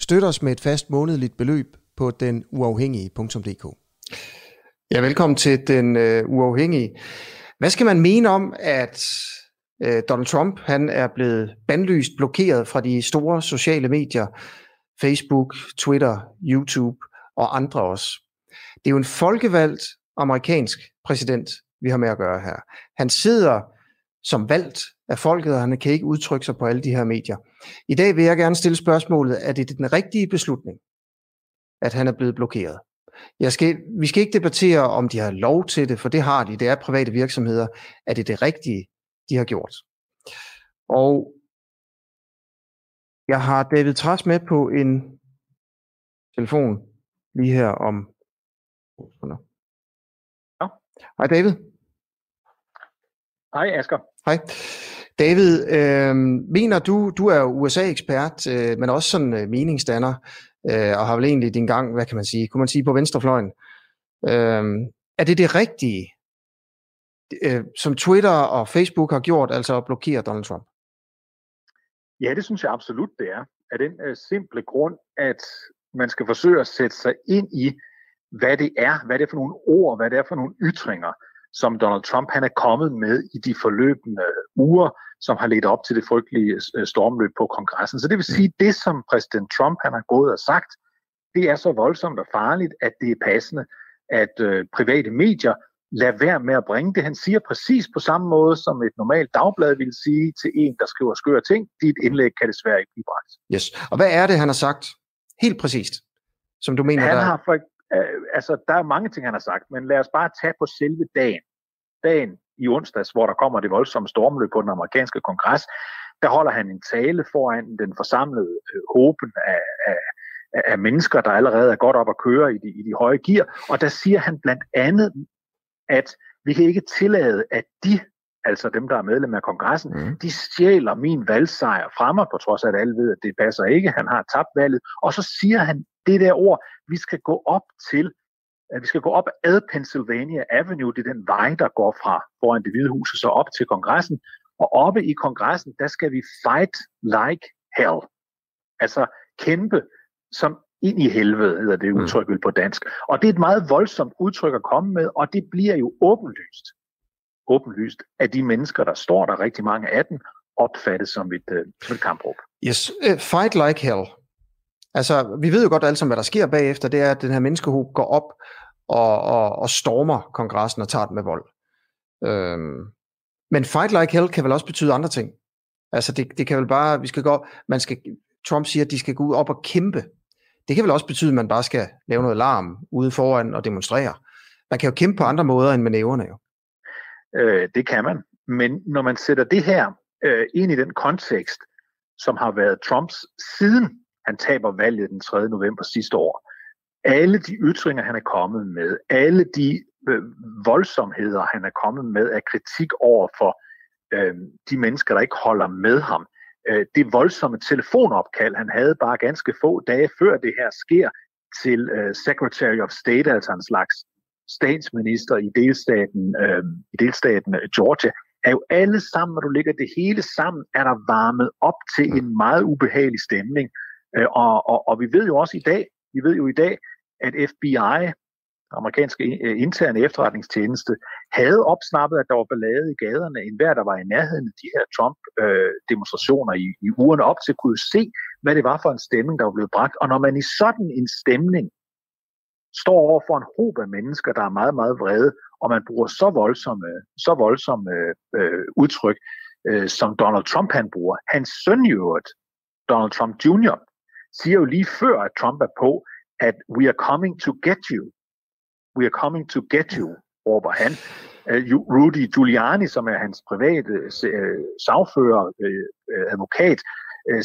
Støt os med et fast månedligt beløb på den uafhængige.dk. Ja, velkommen til den øh, uafhængige. Hvad skal man mene om, at øh, Donald Trump han er blevet bandlyst, blokeret fra de store sociale medier, Facebook, Twitter, YouTube og andre også? Det er jo en folkevalgt amerikansk præsident, vi har med at gøre her. Han sidder som valgt af folket, og han kan ikke udtrykke sig på alle de her medier. I dag vil jeg gerne stille spørgsmålet, er det den rigtige beslutning, at han er blevet blokeret? Jeg skal, vi skal ikke debattere, om de har lov til det, for det har de. Det er private virksomheder. Er det det rigtige, de har gjort? Og jeg har David Tras med på en telefon lige her om... Ja. Hej David. Hej Asger. Hej. David, øh, mener du, du er USA-ekspert, øh, men også sådan øh, meningsdanner, øh, og har vel egentlig din gang, hvad kan man sige, kunne man sige på venstrefløjen. Øh, er det det rigtige, øh, som Twitter og Facebook har gjort, altså at blokere Donald Trump? Ja, det synes jeg absolut, det er. Af den øh, simple grund, at man skal forsøge at sætte sig ind i, hvad det er, hvad det er for nogle ord, hvad det er for nogle ytringer, som Donald Trump han er kommet med i de forløbende uger, som har ledt op til det frygtelige øh, stormløb på kongressen. Så det vil sige, det som præsident Trump han har gået og sagt, det er så voldsomt og farligt, at det er passende, at øh, private medier lader være med at bringe det. Han siger præcis på samme måde, som et normalt dagblad vil sige til en, der skriver skøre ting. Dit indlæg kan desværre ikke blive bragt. Yes. Og hvad er det, han har sagt? Helt præcist, som du mener, han der... har for, øh, altså, der er mange ting, han har sagt, men lad os bare tage på selve dagen. Dagen i onsdags, hvor der kommer det voldsomme stormløb på den amerikanske kongres, der holder han en tale foran den forsamlede øh, håben af, af, af mennesker, der allerede er godt op at køre i de, i de høje gear. Og der siger han blandt andet, at vi kan ikke tillade, at de, altså dem, der er medlem af kongressen, mm. de stjæler min valgsejr fra mig, på trods af, at alle ved, at det passer ikke. Han har tabt valget. Og så siger han det der ord, vi skal gå op til at vi skal gå op ad Pennsylvania Avenue, det er den vej, der går fra foran det hvide hus og så op til kongressen. Og oppe i kongressen, der skal vi fight like hell. Altså kæmpe som ind i helvede, hedder det udtryk mm. på dansk. Og det er et meget voldsomt udtryk at komme med, og det bliver jo åbenlyst. Åbenlyst af de mennesker, der står der, rigtig mange af dem, opfattet som et, uh, som et kampråb. Yes, uh, fight like hell. Altså, vi ved jo godt alle sammen, hvad der sker bagefter, det er, at den her menneskehob går op og, og, og stormer kongressen og tager den med vold. Øhm, men fight like hell kan vel også betyde andre ting. Altså, det, det kan vel bare, vi skal gå, man skal, Trump siger, at de skal gå ud op og kæmpe. Det kan vel også betyde, at man bare skal lave noget larm ude foran og demonstrere. Man kan jo kæmpe på andre måder end med næverne jo. Øh, det kan man. Men når man sætter det her øh, ind i den kontekst, som har været Trumps siden han taber valget den 3. november sidste år. Alle de ytringer, han er kommet med, alle de øh, voldsomheder, han er kommet med af kritik over for øh, de mennesker, der ikke holder med ham, øh, det voldsomme telefonopkald, han havde bare ganske få dage før det her sker, til øh, Secretary of State, altså en slags statsminister i delstaten, øh, i delstaten øh, Georgia, er jo alle sammen, når du lægger det hele sammen, er der varmet op til en meget ubehagelig stemning. Øh, og, og, og vi ved jo også i dag, vi ved jo i dag, at FBI, amerikanske øh, interne efterretningstjeneste, havde opsnappet, at der var ballade i gaderne. En hver, der var i nærheden af de her Trump-demonstrationer øh, i, i ugerne op til, kunne se, hvad det var for en stemning, der var blevet bragt. Og når man i sådan en stemning står over for en håb af mennesker, der er meget, meget vrede, og man bruger så voldsomme, så voldsomme øh, udtryk, øh, som Donald Trump han bruger. Hans søn i øvrigt, Donald Trump Jr., siger jo lige før, at Trump er på, at we are coming to get you. We are coming to get you, råber han. Øh, Rudy Giuliani, som er hans private øh, sagfører, øh, advokat,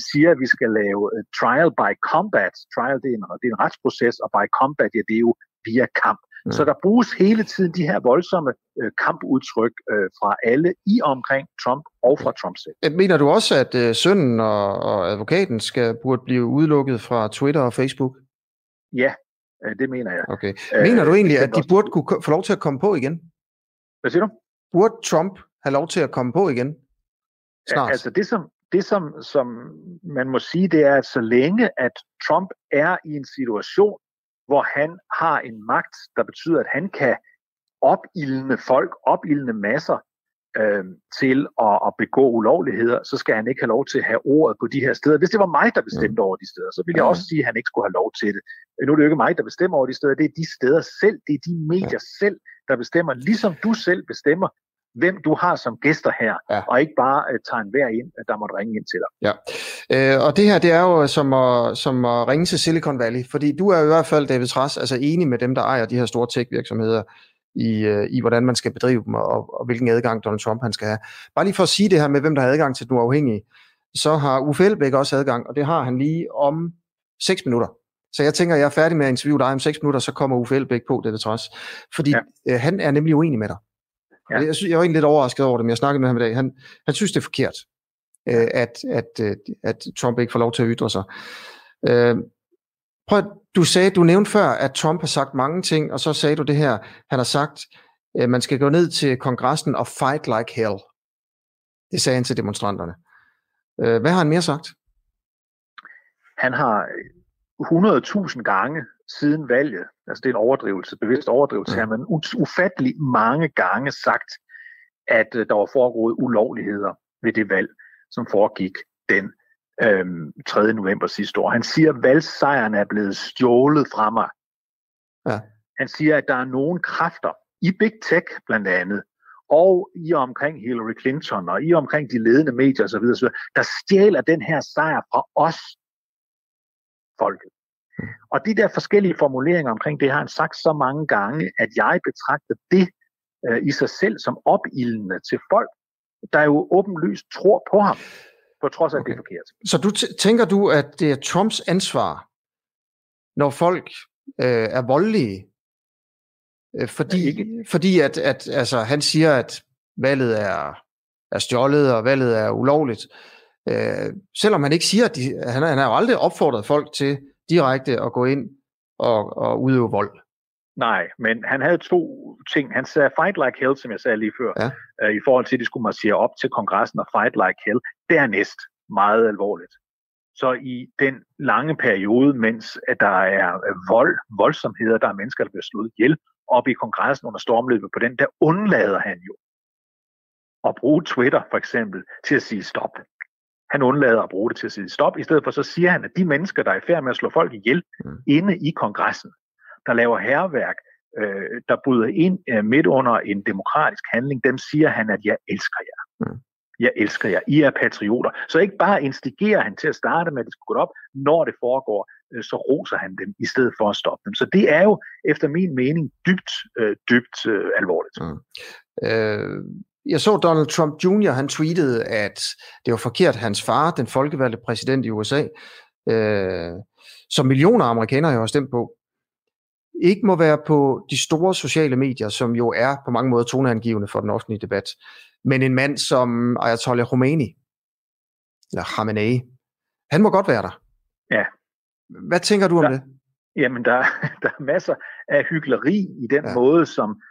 siger, at vi skal lave trial by combat. Trial, det er, en, det er en retsproces, og by combat, ja, det er jo via kamp. Mm. Så der bruges hele tiden de her voldsomme øh, kampudtryk øh, fra alle i omkring Trump og fra Trump selv. Øh, mener du også, at øh, sønnen og, og advokaten skal burde blive udelukket fra Twitter og Facebook? Ja, øh, det mener jeg. Okay. Mener du egentlig, at de burde kunne få lov til at komme på igen? Hvad siger du? Burde Trump have lov til at komme på igen? Snart. Altså det, som, det som, som man må sige, det er, at så længe at Trump er i en situation, hvor han har en magt, der betyder, at han kan opildne folk, opildne masser øh, til at, at begå ulovligheder, så skal han ikke have lov til at have ordet på de her steder. Hvis det var mig, der bestemte over de steder, så ville jeg også sige, at han ikke skulle have lov til det. Nu er det jo ikke mig, der bestemmer over de steder, det er de steder selv, det er de medier selv, der bestemmer, ligesom du selv bestemmer, hvem du har som gæster her, ja. og ikke bare uh, tager en hver ind, der måtte ringe ind til dig. Ja, øh, og det her, det er jo som at, som at ringe til Silicon Valley, fordi du er i hvert fald, David Tras, altså enig med dem, der ejer de her store tech-virksomheder, i, øh, i hvordan man skal bedrive dem, og, og hvilken adgang Donald Trump han skal have. Bare lige for at sige det her med, hvem der har adgang til den uafhængige, så har Uffe Elbæk også adgang, og det har han lige om 6 minutter. Så jeg tænker, jeg er færdig med at interviewe dig om 6 minutter, så kommer Uffe Elbæk på, det trods. Fordi ja. øh, han er nemlig uenig med dig. Ja. Jeg, synes, jeg var egentlig lidt overrasket over det, men jeg snakkede med ham i dag. Han, han synes, det er forkert, øh, at, at, øh, at Trump ikke får lov til at ytre sig. Øh, prøv, du sagde, du nævnte før, at Trump har sagt mange ting, og så sagde du det her. Han har sagt, at man skal gå ned til kongressen og fight like hell. Det sagde han til demonstranterne. Øh, hvad har han mere sagt? Han har 100.000 gange siden valget, altså det er en overdrivelse, bevidst overdrivelse her, men ufattelig mange gange sagt, at øh, der var foregået ulovligheder ved det valg, som foregik den øhm, 3. november sidste år. Han siger, at valgsejren er blevet stjålet fra mig. Ja. Han siger, at der er nogle kræfter i Big Tech blandt andet, og i omkring Hillary Clinton, og i omkring de ledende medier osv., osv., der stjæler den her sejr fra os, folket. Mm. Og de der forskellige formuleringer omkring det har han sagt så mange gange, at jeg betragter det øh, i sig selv som opildende til folk, der jo åbenlyst tror på ham, på trods af, okay. at det er forkert. Så du tænker du, at det er Trumps ansvar, når folk øh, er voldelige, øh, fordi, ja, fordi at, at altså, han siger, at valget er, er stjålet, og valget er ulovligt. Øh, selvom han ikke siger, at de, han, han har jo aldrig opfordret folk til direkte at gå ind og, og udøve vold. Nej, men han havde to ting. Han sagde fight like hell, som jeg sagde lige før, ja. øh, i forhold til, at de skulle marchere op til kongressen og fight like hell. Dernæst meget alvorligt. Så i den lange periode, mens at der er vold, voldsomheder, der er mennesker, der bliver slået ihjel, op i kongressen under stormløbet på den, der undlader han jo at bruge Twitter for eksempel til at sige stop. Han undlader at bruge det til at sige stop. I stedet for så siger han, at de mennesker, der er i færd med at slå folk ihjel mm. inde i kongressen, der laver herværk, øh, der bryder ind øh, midt under en demokratisk handling, dem siger han, at jeg elsker jer. Mm. Jeg elsker jer. I er patrioter. Så ikke bare instigerer han til at starte med, at det skal gå op. Når det foregår, øh, så roser han dem, i stedet for at stoppe dem. Så det er jo, efter min mening, dybt, øh, dybt øh, alvorligt. Mm. Øh, jeg så Donald Trump Jr., han tweetede, at det var forkert, hans far, den folkevalgte præsident i USA, øh, som millioner af amerikanere har stemt på, ikke må være på de store sociale medier, som jo er på mange måder toneangivende for den offentlige debat, men en mand som Ayatollah Khomeini, eller Khamenei, han må godt være der. Ja. Hvad tænker du om der, det? Jamen, der, der er masser af hyggeleri i den ja. måde, som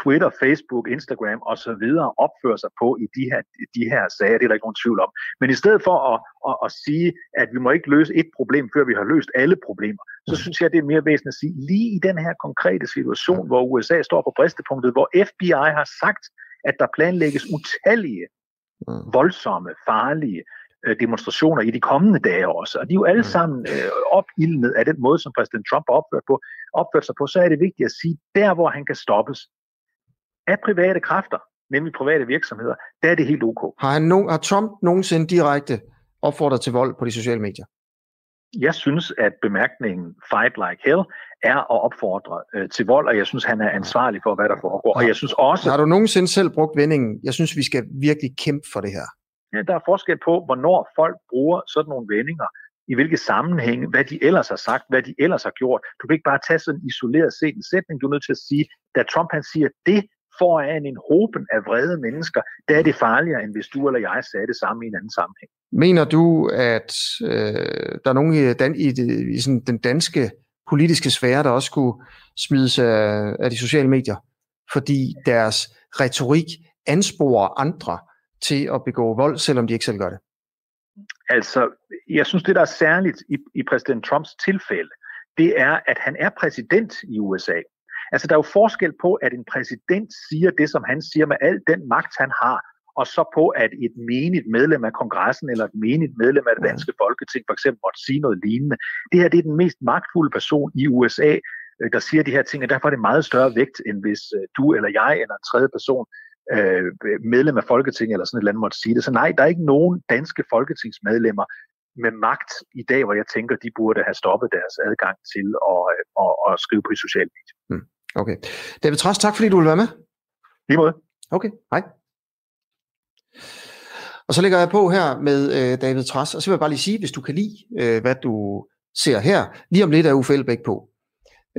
Twitter, Facebook, Instagram osv. opfører sig på i de her, de her sager. Det er der ikke nogen tvivl om. Men i stedet for at, at, at sige, at vi må ikke løse et problem, før vi har løst alle problemer, så mm. synes jeg, det er mere væsentligt at sige, lige i den her konkrete situation, hvor USA står på bristepunktet, hvor FBI har sagt, at der planlægges utallige, mm. voldsomme, farlige øh, demonstrationer i de kommende dage også. Og de er jo alle mm. sammen øh, opildnet af den måde, som præsident Trump har opført, på, opført sig på. Så er det vigtigt at sige, der hvor han kan stoppes, af private kræfter, nemlig private virksomheder, der er det helt ok. Har, han no- har Trump nogensinde direkte opfordret til vold på de sociale medier? Jeg synes, at bemærkningen fight like hell er at opfordre øh, til vold, og jeg synes, han er ansvarlig for, hvad der foregår. Og jeg synes også... Har du nogensinde selv brugt vendingen, jeg synes, vi skal virkelig kæmpe for det her? Ja, der er forskel på, hvornår folk bruger sådan nogle vendinger, i hvilke sammenhænge, hvad de ellers har sagt, hvad de ellers har gjort. Du kan ikke bare tage sådan isoleret set en sætning, du er nødt til at sige, da Trump han siger det foran en hoben af vrede mennesker, der er det farligere, end hvis du eller jeg sagde det samme i en anden sammenhæng. Mener du, at øh, der er nogen i, dan, i, det, i sådan den danske politiske sfære, der også skulle smides af, af de sociale medier, fordi deres retorik ansporer andre til at begå vold, selvom de ikke selv gør det? Altså, jeg synes, det der er særligt i, i præsident Trumps tilfælde, det er, at han er præsident i USA. Altså, der er jo forskel på, at en præsident siger det, som han siger med al den magt, han har, og så på, at et menigt medlem af kongressen eller et menigt medlem af det danske folketing for eksempel måtte sige noget lignende. Det her det er den mest magtfulde person i USA, øh, der siger de her ting, og derfor er det meget større vægt, end hvis øh, du eller jeg eller en tredje person øh, medlem af Folketinget eller sådan et eller andet måtte sige det. Så nej, der er ikke nogen danske folketingsmedlemmer med magt i dag, hvor jeg tænker, de burde have stoppet deres adgang til at, at, at skrive på de sociale medier. Hmm. Okay. David Træs, tak fordi du vil være med. Lige måde. Okay, hej. Og så lægger jeg på her med øh, David Træs, og så vil jeg bare lige sige, hvis du kan lide, øh, hvad du ser her, lige om lidt er Uffe Elbæk på.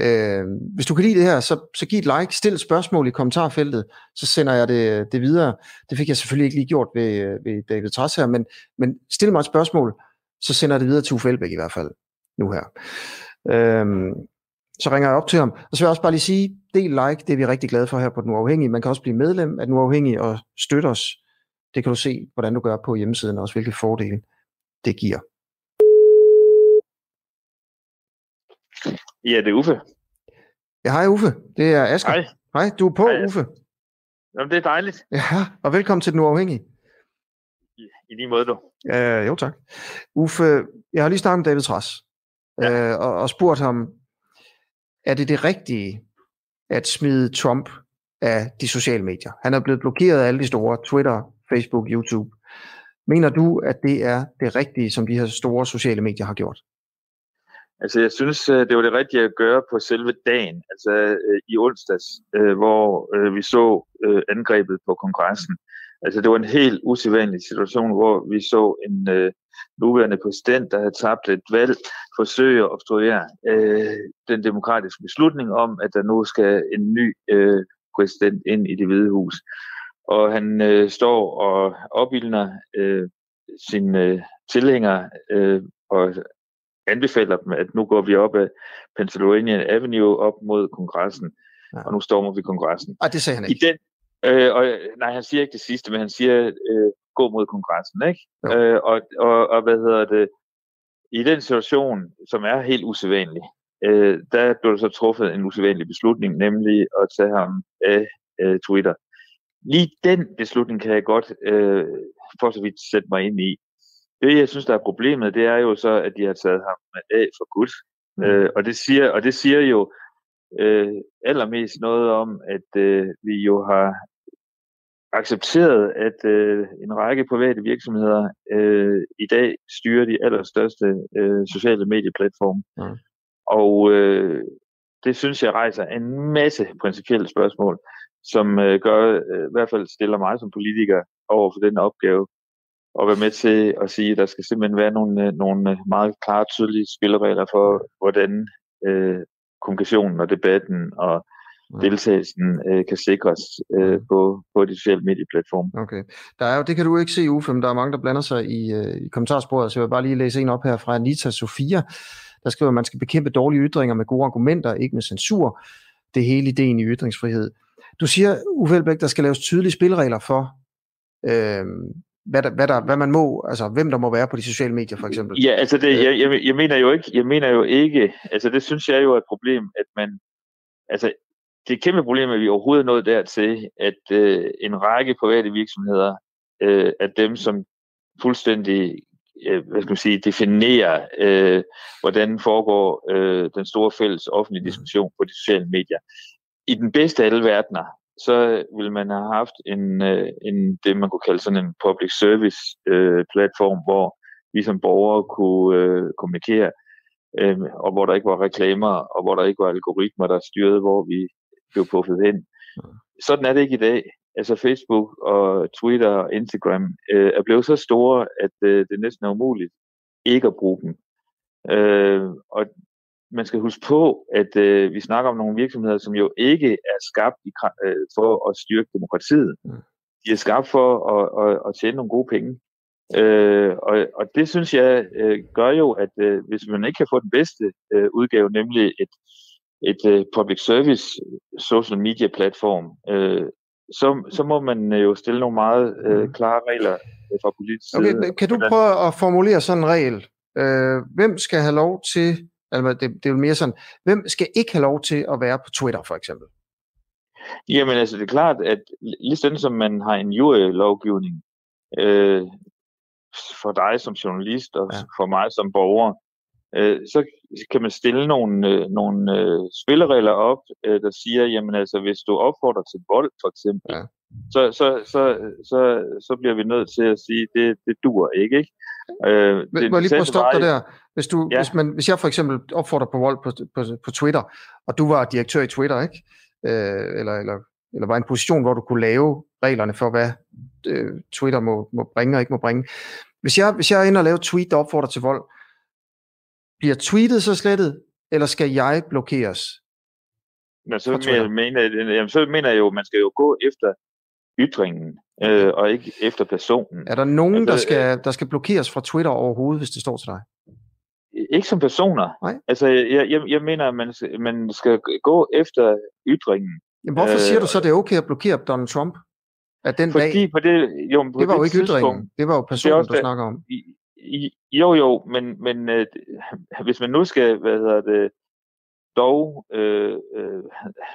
Øh, hvis du kan lide det her, så, så giv et like, stil et spørgsmål i kommentarfeltet, så sender jeg det, det videre. Det fik jeg selvfølgelig ikke lige gjort ved, ved David Træs her, men, men stil mig et spørgsmål, så sender jeg det videre til Uffe Elbæk i hvert fald, nu her. Øh, så ringer jeg op til ham. Og så vil jeg også bare lige sige, del like, det er vi rigtig glade for her på Den Uafhængige. Man kan også blive medlem af Den Uafhængige og støtte os. Det kan du se, hvordan du gør på hjemmesiden, og også hvilke fordele det giver. Ja, det er Uffe. Ja, hej Uffe. Det er Asger. Hej. Hej, du er på, hej, Uffe. Jamen, det er dejligt. Ja, og velkommen til Den Uafhængige. I, i lige måde, du. Ja, jo tak. Uffe, jeg har lige snakket med David Træs, ja. øh, og, og spurgt ham, er det det rigtige at smide Trump af de sociale medier? Han er blevet blokeret af alle de store, Twitter, Facebook, YouTube. Mener du, at det er det rigtige, som de her store sociale medier har gjort? Altså, jeg synes, øh, det var det rigtige at gøre på selve dagen, altså øh, i onsdags, øh, hvor vi så angrebet på kongressen. Altså, det var en helt usædvanlig situation, hvor vi så en nuværende præsident, der havde tabt et valg, forsøge at obstruere den demokratiske beslutning om, at der nu skal en ny præsident ind i det hvide hus. Og han øh, står og opildner øh, sine øh, tilhængere øh, og anbefaler dem, at nu går vi op ad Pennsylvania Avenue op mod kongressen, ja. og nu stormer vi kongressen. Og det sagde han ikke. I den, øh, og, nej, han siger ikke det sidste, men han siger, øh, gå mod kongressen, ikke? Øh, og, og, og hvad hedder det? I den situation, som er helt usædvanlig, øh, der blev der så truffet en usædvanlig beslutning, nemlig at tage ham af øh, Twitter. Lige den beslutning kan jeg godt øh, for så vidt sætte mig ind i. Det, jeg synes, der er problemet, det er jo så, at de har taget ham af for Gud. Mm. Øh, og, det siger, og det siger jo øh, allermest noget om, at øh, vi jo har accepteret, at øh, en række private virksomheder øh, i dag styrer de allerstørste øh, sociale medieplatforme. Mm. Og øh, det synes jeg rejser en masse principielle spørgsmål, som øh, gør, øh, i hvert fald stiller mig som politiker over for den opgave, og være med til at sige, at der skal simpelthen være nogle, øh, nogle meget klare, tydelige spilleregler for, hvordan øh, kommunikationen og debatten og deltagelsen øh, kan sikres øh, på, på de sociale medieplatforme. Okay. Der er jo, det kan du ikke se, Uffe, men der er mange, der blander sig i, øh, i kommentarsporet, så jeg vil bare lige læse en op her fra Anita Sofia, der skriver, at man skal bekæmpe dårlige ytringer med gode argumenter, ikke med censur. Det er hele ideen i ytringsfrihed. Du siger, Uffe Elbæk, der skal laves tydelige spilregler for, øh, hvad, der, hvad, der, hvad man må, altså hvem der må være på de sociale medier for eksempel. Ja, altså det, jeg, jeg, jeg mener jo ikke, jeg mener jo ikke, altså det synes jeg jo er et problem, at man, altså det er et kæmpe problem, at vi overhovedet er nået dertil, at øh, en række private virksomheder øh, er dem, som fuldstændig øh, hvad skal man sige, definerer, øh, hvordan foregår øh, den store fælles offentlige diskussion på de sociale medier. I den bedste af alle verdener, så ville man have haft en, øh, en det, man kunne kalde sådan en public service øh, platform, hvor vi som borgere kunne øh, kommunikere, øh, og hvor der ikke var reklamer, og hvor der ikke var algoritmer, der styrede, hvor vi blev puffet ind. Sådan er det ikke i dag. altså Facebook og Twitter og Instagram, øh, er blevet så store, at øh, det næsten er umuligt ikke at bruge dem. Øh, og man skal huske på, at øh, vi snakker om nogle virksomheder, som jo ikke er skabt i, øh, for at styrke demokratiet. De er skabt for at, at, at tjene nogle gode penge. Øh, og, og det synes jeg øh, gør jo, at øh, hvis man ikke kan få den bedste øh, udgave, nemlig et, et uh, public service social media platform, øh, så, så må man jo stille nogle meget øh, mm. klare regler fra politisk side. Okay, kan du prøve at formulere sådan en regel? Øh, hvem skal have lov til, altså det, det er jo mere sådan, hvem skal ikke have lov til at være på Twitter for eksempel? Jamen altså, det er klart, at lige sådan som man har en jurylovgivning, øh, for dig som journalist og ja. for mig som borger, øh, så kan man stille nogle, øh, nogle øh, spilleregler op, øh, der siger, jamen altså, hvis du opfordrer til vold, for eksempel, ja. så, så, så, så, så bliver vi nødt til at sige, det, det dur ikke, ikke? Øh, Må jeg lige prøve at stoppe dig der? Hvis, du, ja. hvis, man, hvis jeg for eksempel opfordrer på vold på, på, på Twitter, og du var direktør i Twitter, ikke? Øh, eller, eller, eller var i en position, hvor du kunne lave reglerne for, hvad øh, Twitter må, må bringe og ikke må bringe. Hvis jeg, hvis jeg er inde og laver tweet, der opfordrer til vold, bliver tweetet så slettet, eller skal jeg blokeres? Men så, mener, jamen, så mener jeg jo, at man skal jo gå efter ytringen, øh, og ikke efter personen. Er der nogen, altså, der, skal, der skal blokeres fra Twitter overhovedet, hvis det står til dig? Ikke som personer. Nej. Altså, jeg, jeg, jeg mener, at man, man skal gå efter ytringen. Jamen, hvorfor siger du så, at det er okay at blokere Donald Trump? At den Fordi dag, på det, jo, på det var det jo ikke ytringen, det var jo personen, også, du snakker om. Jo, jo, men, men øh, hvis man nu skal, hvad hedder det, dog øh, øh,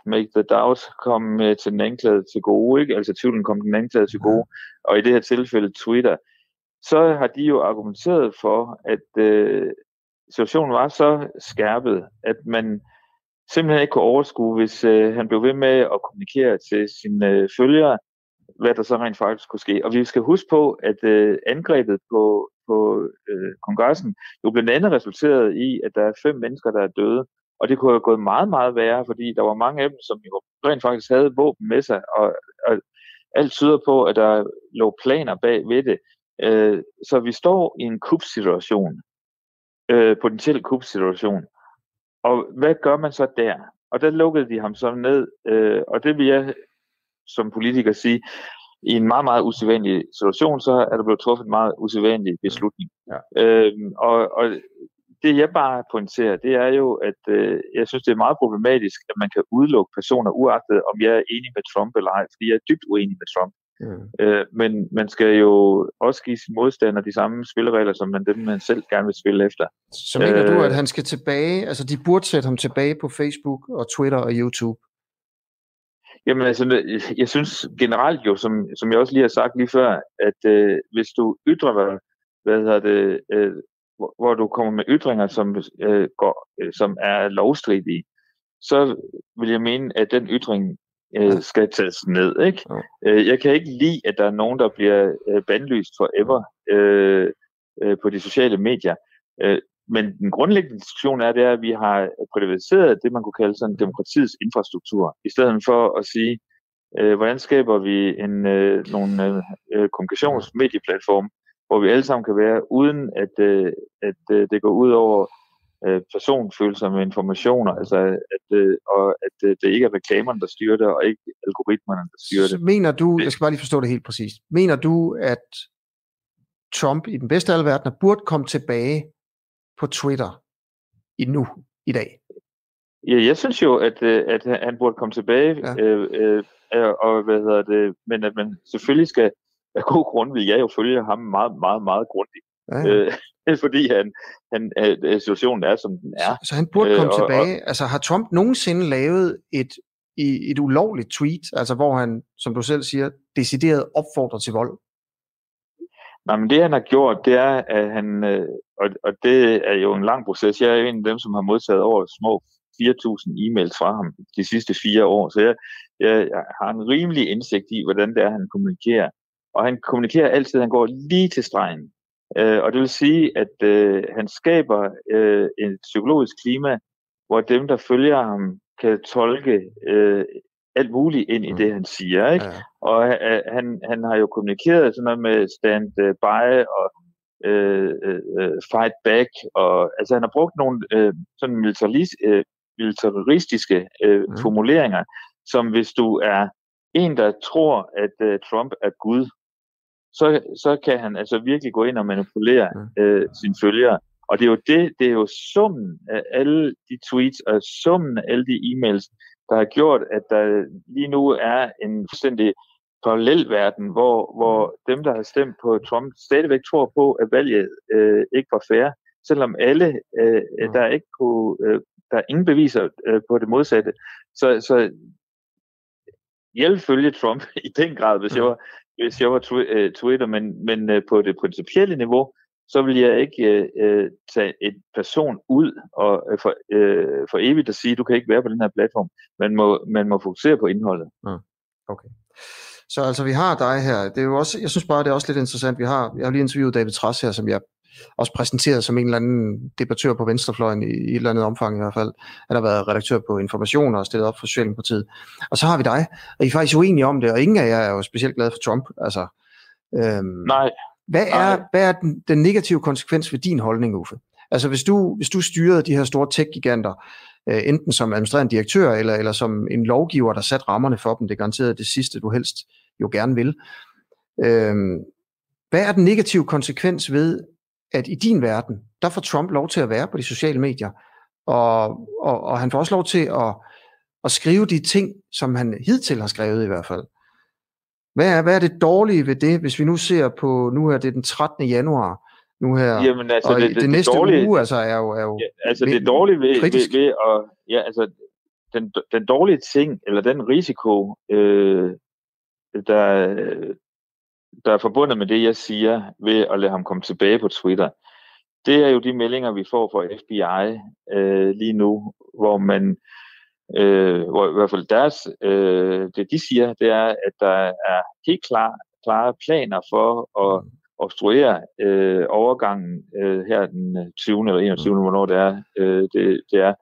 make the doubt komme til den anklagede til gode, ikke? altså tvivlen komme den anklagede til gode, og i det her tilfælde Twitter, så har de jo argumenteret for, at øh, situationen var så skærpet, at man simpelthen ikke kunne overskue, hvis øh, han blev ved med at kommunikere til sine øh, følgere, hvad der så rent faktisk kunne ske. Og vi skal huske på, at øh, angrebet på på øh, kongressen, jo blandt andet resulteret i, at der er fem mennesker, der er døde. Og det kunne have gået meget, meget værre, fordi der var mange af dem, som jo rent faktisk havde våben med sig, og, og alt tyder på, at der lå planer bag ved det. Øh, så vi står i en kubsituation, øh, potentiel kubsituation. Og hvad gør man så der? Og der lukkede de ham så ned, øh, og det vil jeg som politiker sige, i en meget, meget usædvanlig situation, så er der blevet truffet en meget usædvanlig beslutning. Ja. Øhm, og, og det jeg bare pointerer, det er jo, at øh, jeg synes, det er meget problematisk, at man kan udelukke personer, uagtet om jeg er enig med Trump eller ej, fordi jeg er dybt uenig med Trump. Mm. Øh, men man skal jo også give sin modstander de samme spilleregler, som man dem, man selv gerne vil spille efter. Så mener øh, du, at han skal tilbage, altså de burde sætte ham tilbage på Facebook og Twitter og YouTube? Jamen altså, jeg synes generelt jo, som, som jeg også lige har sagt lige før, at øh, hvis du ytrer dig, hvad hedder det, øh, hvor, hvor du kommer med ytringer, som, øh, går, øh, som er lovstridige, så vil jeg mene, at den ytring øh, skal tages ned. Ikke? Ja. Øh, jeg kan ikke lide, at der er nogen, der bliver øh, bandlyst forever øh, øh, på de sociale medier. Øh, men den grundlæggende diskussion er, det er, at vi har privatiseret det, man kunne kalde sådan demokratiets infrastruktur, i stedet for at sige, øh, hvordan skaber vi en, øh, nogle øh, kommunikationsmedieplatform, hvor vi alle sammen kan være, uden at, øh, at øh, det går ud over øh, personfølsomme informationer, altså at, øh, og at øh, det ikke er reklamerne, der styrer det, og ikke algoritmerne, der styrer det. Så mener du, jeg skal bare lige forstå det helt præcist, mener du, at Trump i den bedste af alle verdener burde komme tilbage på Twitter i nu, i dag? Ja, jeg synes jo, at, øh, at han burde komme tilbage, ja. øh, øh, og hvad hedder det, men at man selvfølgelig skal, af god grund vil jeg jo følge ham meget, meget, meget grundigt. Ja. Øh, fordi han, han, at situationen er, som den er. Så, så han burde komme øh, og, tilbage. Og, altså har Trump nogensinde lavet et, et ulovligt tweet, altså hvor han, som du selv siger, decideret opfordrer til vold? Nej, men det han har gjort, det er, at han, øh, og, og det er jo en lang proces. Jeg er en af dem, som har modtaget over små 4.000 e-mails fra ham de sidste fire år, så jeg, jeg, jeg har en rimelig indsigt i, hvordan det er, han kommunikerer. Og han kommunikerer altid, han går lige til stregen. Øh, og det vil sige, at øh, han skaber øh, et psykologisk klima, hvor dem, der følger ham, kan tolke øh, alt muligt ind i mm. det, han siger. Ikke? Ja. Og uh, han, han har jo kommunikeret sådan noget med stand by og uh, uh, fight back. Og, altså han har brugt nogle uh, sådan militaris, uh, militaristiske uh, mm. formuleringer, som hvis du er en, der tror, at uh, Trump er Gud, så, så kan han altså virkelig gå ind og manipulere uh, sine følgere. Og det er jo det, det er jo summen af alle de tweets og summen af alle de e-mails, der har gjort, at der lige nu er en fuldstændig parallel verden, hvor, hvor dem, der har stemt på Trump, stadigvæk tror på, at valget øh, ikke var fair, selvom alle, øh, der ikke kunne, øh, der er ingen beviser øh, på det modsatte. Så, så jeg vil følge Trump i den grad, hvis jeg var, hvis jeg var tw- øh, Twitter, men, men øh, på det principielle niveau, så vil jeg ikke øh, øh, tage en person ud og øh, for, øh, for evigt at sige, du kan ikke være på den her platform. Man må, man må fokusere på indholdet. Mm. Okay. Så altså, vi har dig her. Det er jo også, jeg synes bare, det er også lidt interessant. Vi har, jeg har lige interviewet David Trass her, som jeg også præsenteret som en eller anden debattør på venstrefløjen i, i et eller andet omfang i hvert fald. Han har været redaktør på Information og stillet op for Socialdemokratiet. Og så har vi dig, og I er faktisk uenige om det, og ingen af jer er jo specielt glade for Trump. Altså, øhm, Nej. Hvad er, hvad er den, den negative konsekvens ved din holdning, Uffe? Altså hvis du, hvis du styrede de her store tech-giganter, øh, enten som administrerende direktør eller, eller som en lovgiver, der satte rammerne for dem, det garanterede det sidste, du helst jo gerne vil. Øh, hvad er den negative konsekvens ved, at i din verden, der får Trump lov til at være på de sociale medier, og, og, og han får også lov til at, at skrive de ting, som han hidtil har skrevet i hvert fald. Hvad er, hvad er det dårlige ved det, hvis vi nu ser på, nu er det den 13. januar, nu her, Jamen, altså, og det, det, det, næste det dårlige, uge altså, er jo, er jo ja, altså det dårlige ved, ved, ved at, ja, altså, den, den dårlige ting, eller den risiko, øh, der, der er forbundet med det, jeg siger, ved at lade ham komme tilbage på Twitter, det er jo de meldinger, vi får fra FBI øh, lige nu, hvor man øh, hvor i hvert fald deres, øh, det de siger, det er, at der er helt klar, klare planer for at obstruere øh, overgangen øh, her den 20. eller 21. Mm. hvornår det er, øh, det, det er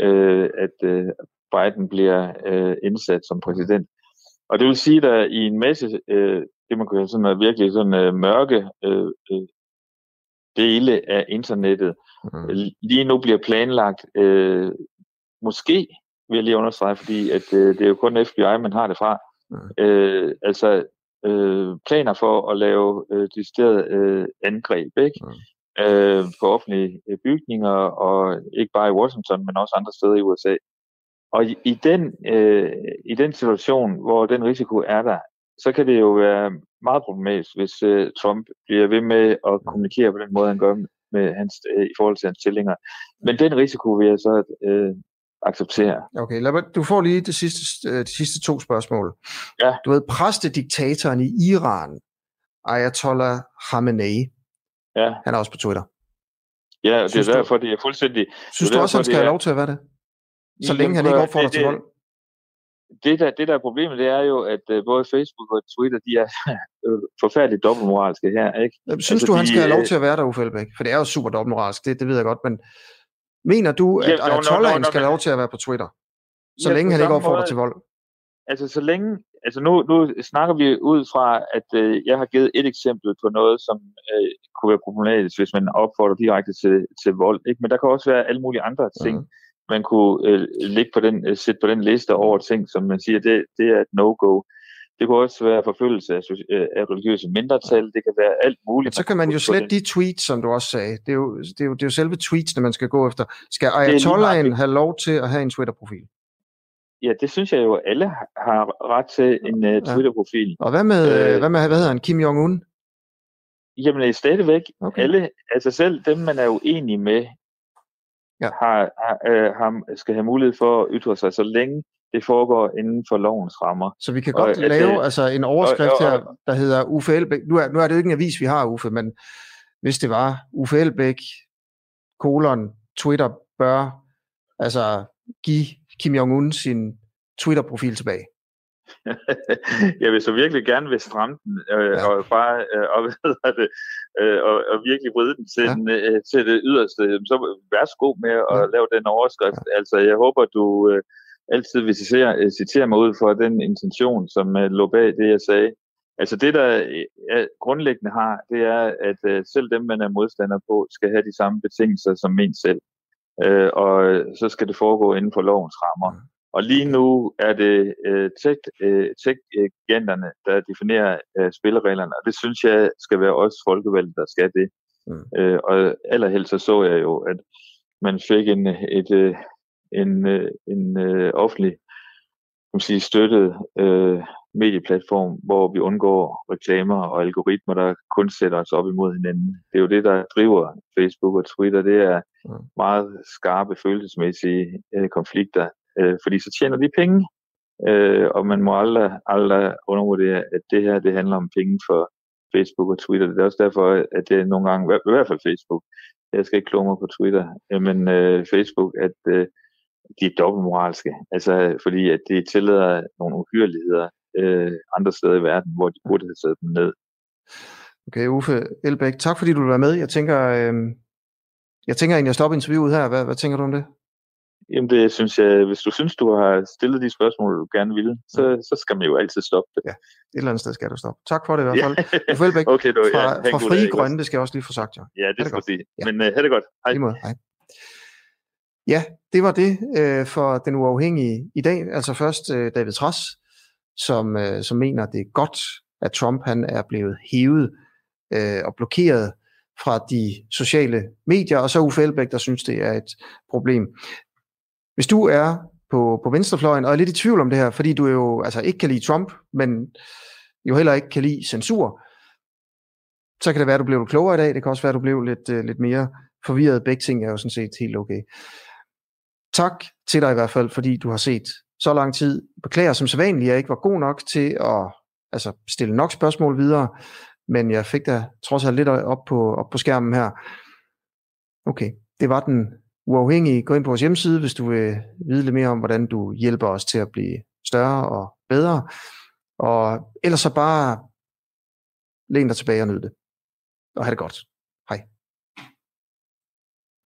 øh, at øh, Biden bliver øh, indsat som præsident. Og det vil sige, at der i en masse, øh, det man have sådan virkelig sådan øh, mørke øh, øh, dele af internettet, mm. lige nu bliver planlagt øh, måske vil jeg lige understrege, fordi at, øh, det er jo kun FBI, man har det fra. Mm. Øh, altså øh, planer for at lave øh, decideret øh, angreb ikke? Mm. Øh, på offentlige øh, bygninger, og ikke bare i Washington, men også andre steder i USA. Og i, i, den, øh, i den situation, hvor den risiko er der, så kan det jo være meget problematisk, hvis øh, Trump bliver ved med at mm. kommunikere på den måde, han gør med hans, øh, i forhold til hans stillinger. Men den risiko vil jeg så øh, acceptere. Okay, lad mig, du får lige de sidste, øh, de sidste to spørgsmål. Ja. Du ved, præstediktatoren i Iran, Ayatollah Khamenei, ja. han er også på Twitter. Ja, det synes er derfor, det er fuldstændig... Synes du også, han skal have lov til at være det? Så længe han ikke opfordrer det, til vold? Det der, det der er problemet, det er jo, at uh, både Facebook og Twitter, de er forfærdeligt dobbeltmoralske her, ikke? Synes altså, du, han skal de, have lov til at være der, Uffe Elbæk? For det er jo super dobbeltmoralsk, det, det ved jeg godt, men Mener du, at ja, Ayatollahen skal have lov til at være på Twitter? Så ja, længe han ikke opfordrer til vold? Altså, så længe... Altså, nu, nu snakker vi ud fra, at øh, jeg har givet et eksempel på noget, som øh, kunne være problematisk, hvis man opfordrer direkte til, til vold. Ikke? Men der kan også være alle mulige andre ting, mm. man kunne øh, ligge på den, øh, sætte på den liste over ting, som man siger, det, det er et no-go. Det kan også være forfølgelse af, øh, af religiøse mindretal. Det kan være alt muligt. Så kan man jo slette de tweets, som du også sagde. Det er jo, det er jo, det er jo selve tweetsene, man skal gå efter. Skal Ayatollahen have lov til at have en Twitter-profil? Ja, det synes jeg jo, at alle har ret til en uh, Twitter-profil. Og hvad med, øh, hvad med, hvad hedder han, Kim Jong-un? Jamen, er stadigvæk okay. alle, altså selv dem, man er uenig med, ja. har, har, øh, har, skal have mulighed for at ytre sig, så længe det foregår inden for lovens rammer. Så vi kan godt og, lave det, altså en overskrift og, og, her, der hedder Uffe Elbæk. Nu er, nu er det jo ikke en avis, vi har, Uffe, men hvis det var Uffe Elbæk, kolon, Twitter bør altså give Kim Jong-un sin Twitter-profil tilbage. jeg vil så virkelig gerne vil stramme den, øh, ja. og bare øh, og, det, øh, og, og virkelig vride den til, ja. den, øh, til det yderste. Så værsgo med at ja. lave den overskrift. Ja. Altså, jeg håber, du... Øh, altid vil citere, øh, citere mig ud for den intention, som uh, lå bag det, jeg sagde. Altså det, der uh, grundlæggende har, det er, at selv dem, man er modstander på, skal have de samme betingelser som en selv. Og så skal det foregå inden for lovens rammer. Mm. Og lige nu er det tech-giganterne, der definerer spillereglerne, og det synes jeg skal være os folkevalgte, der skal det. Mm. Og allerhelst så så jeg jo, at man fik en, et, en, øh, en øh, offentlig kan man sige, støttet øh, medieplatform, hvor vi undgår reklamer og algoritmer, der kun sætter os op imod hinanden. Det er jo det, der driver Facebook og Twitter. Det er meget skarpe følelsesmæssige øh, konflikter, øh, fordi så tjener de penge, øh, og man må aldrig, aldrig undervurdere, at det her det handler om penge for Facebook og Twitter. Det er også derfor, at det nogle gange, i hvert fald Facebook, jeg skal ikke kloge mig på Twitter, men øh, Facebook, at øh, de er dobbeltmoralske. Altså, fordi at de tillader nogle uhyreligheder øh, andre steder i verden, hvor de burde have sat dem ned. Okay, Uffe Elbæk, tak fordi du vil være med. Jeg tænker, øh, jeg tænker egentlig at stoppe interviewet her. Hvad, hvad tænker du om det? Jamen det synes jeg, hvis du synes, du har stillet de spørgsmål, du gerne ville, så, ja. så skal man jo altid stoppe det. Ja, et eller andet sted skal du stoppe. Tak for det i hvert fald. Ja. Uffe Elbæk okay, du, fra, ja, fra Frie Grønne, det skal jeg også lige få sagt. Jo. Ja, det, det skal du sige. Ja. Men uh, have det godt. Hej. Lige måde. Hej. Ja, det var det øh, for den uafhængige i dag. Altså først øh, David Tross, som, øh, som mener, det er godt, at Trump han er blevet hævet øh, og blokeret fra de sociale medier, og så Uffe Elbæk, der synes, det er et problem. Hvis du er på, på venstrefløjen og er lidt i tvivl om det her, fordi du jo altså ikke kan lide Trump, men jo heller ikke kan lide censur, så kan det være, at du blev lidt klogere i dag. Det kan også være, at du blev lidt, øh, lidt mere forvirret. Begge ting er jo sådan set helt okay. Tak til dig i hvert fald, fordi du har set så lang tid. Beklager som sædvanligt, jeg ikke var god nok til at altså, stille nok spørgsmål videre, men jeg fik da trods alt lidt op på, op på skærmen her. Okay, det var den uafhængige. Gå ind på vores hjemmeside, hvis du vil vide lidt mere om, hvordan du hjælper os til at blive større og bedre. Og ellers så bare læn dig tilbage og nyd det. Og have det godt. Hej.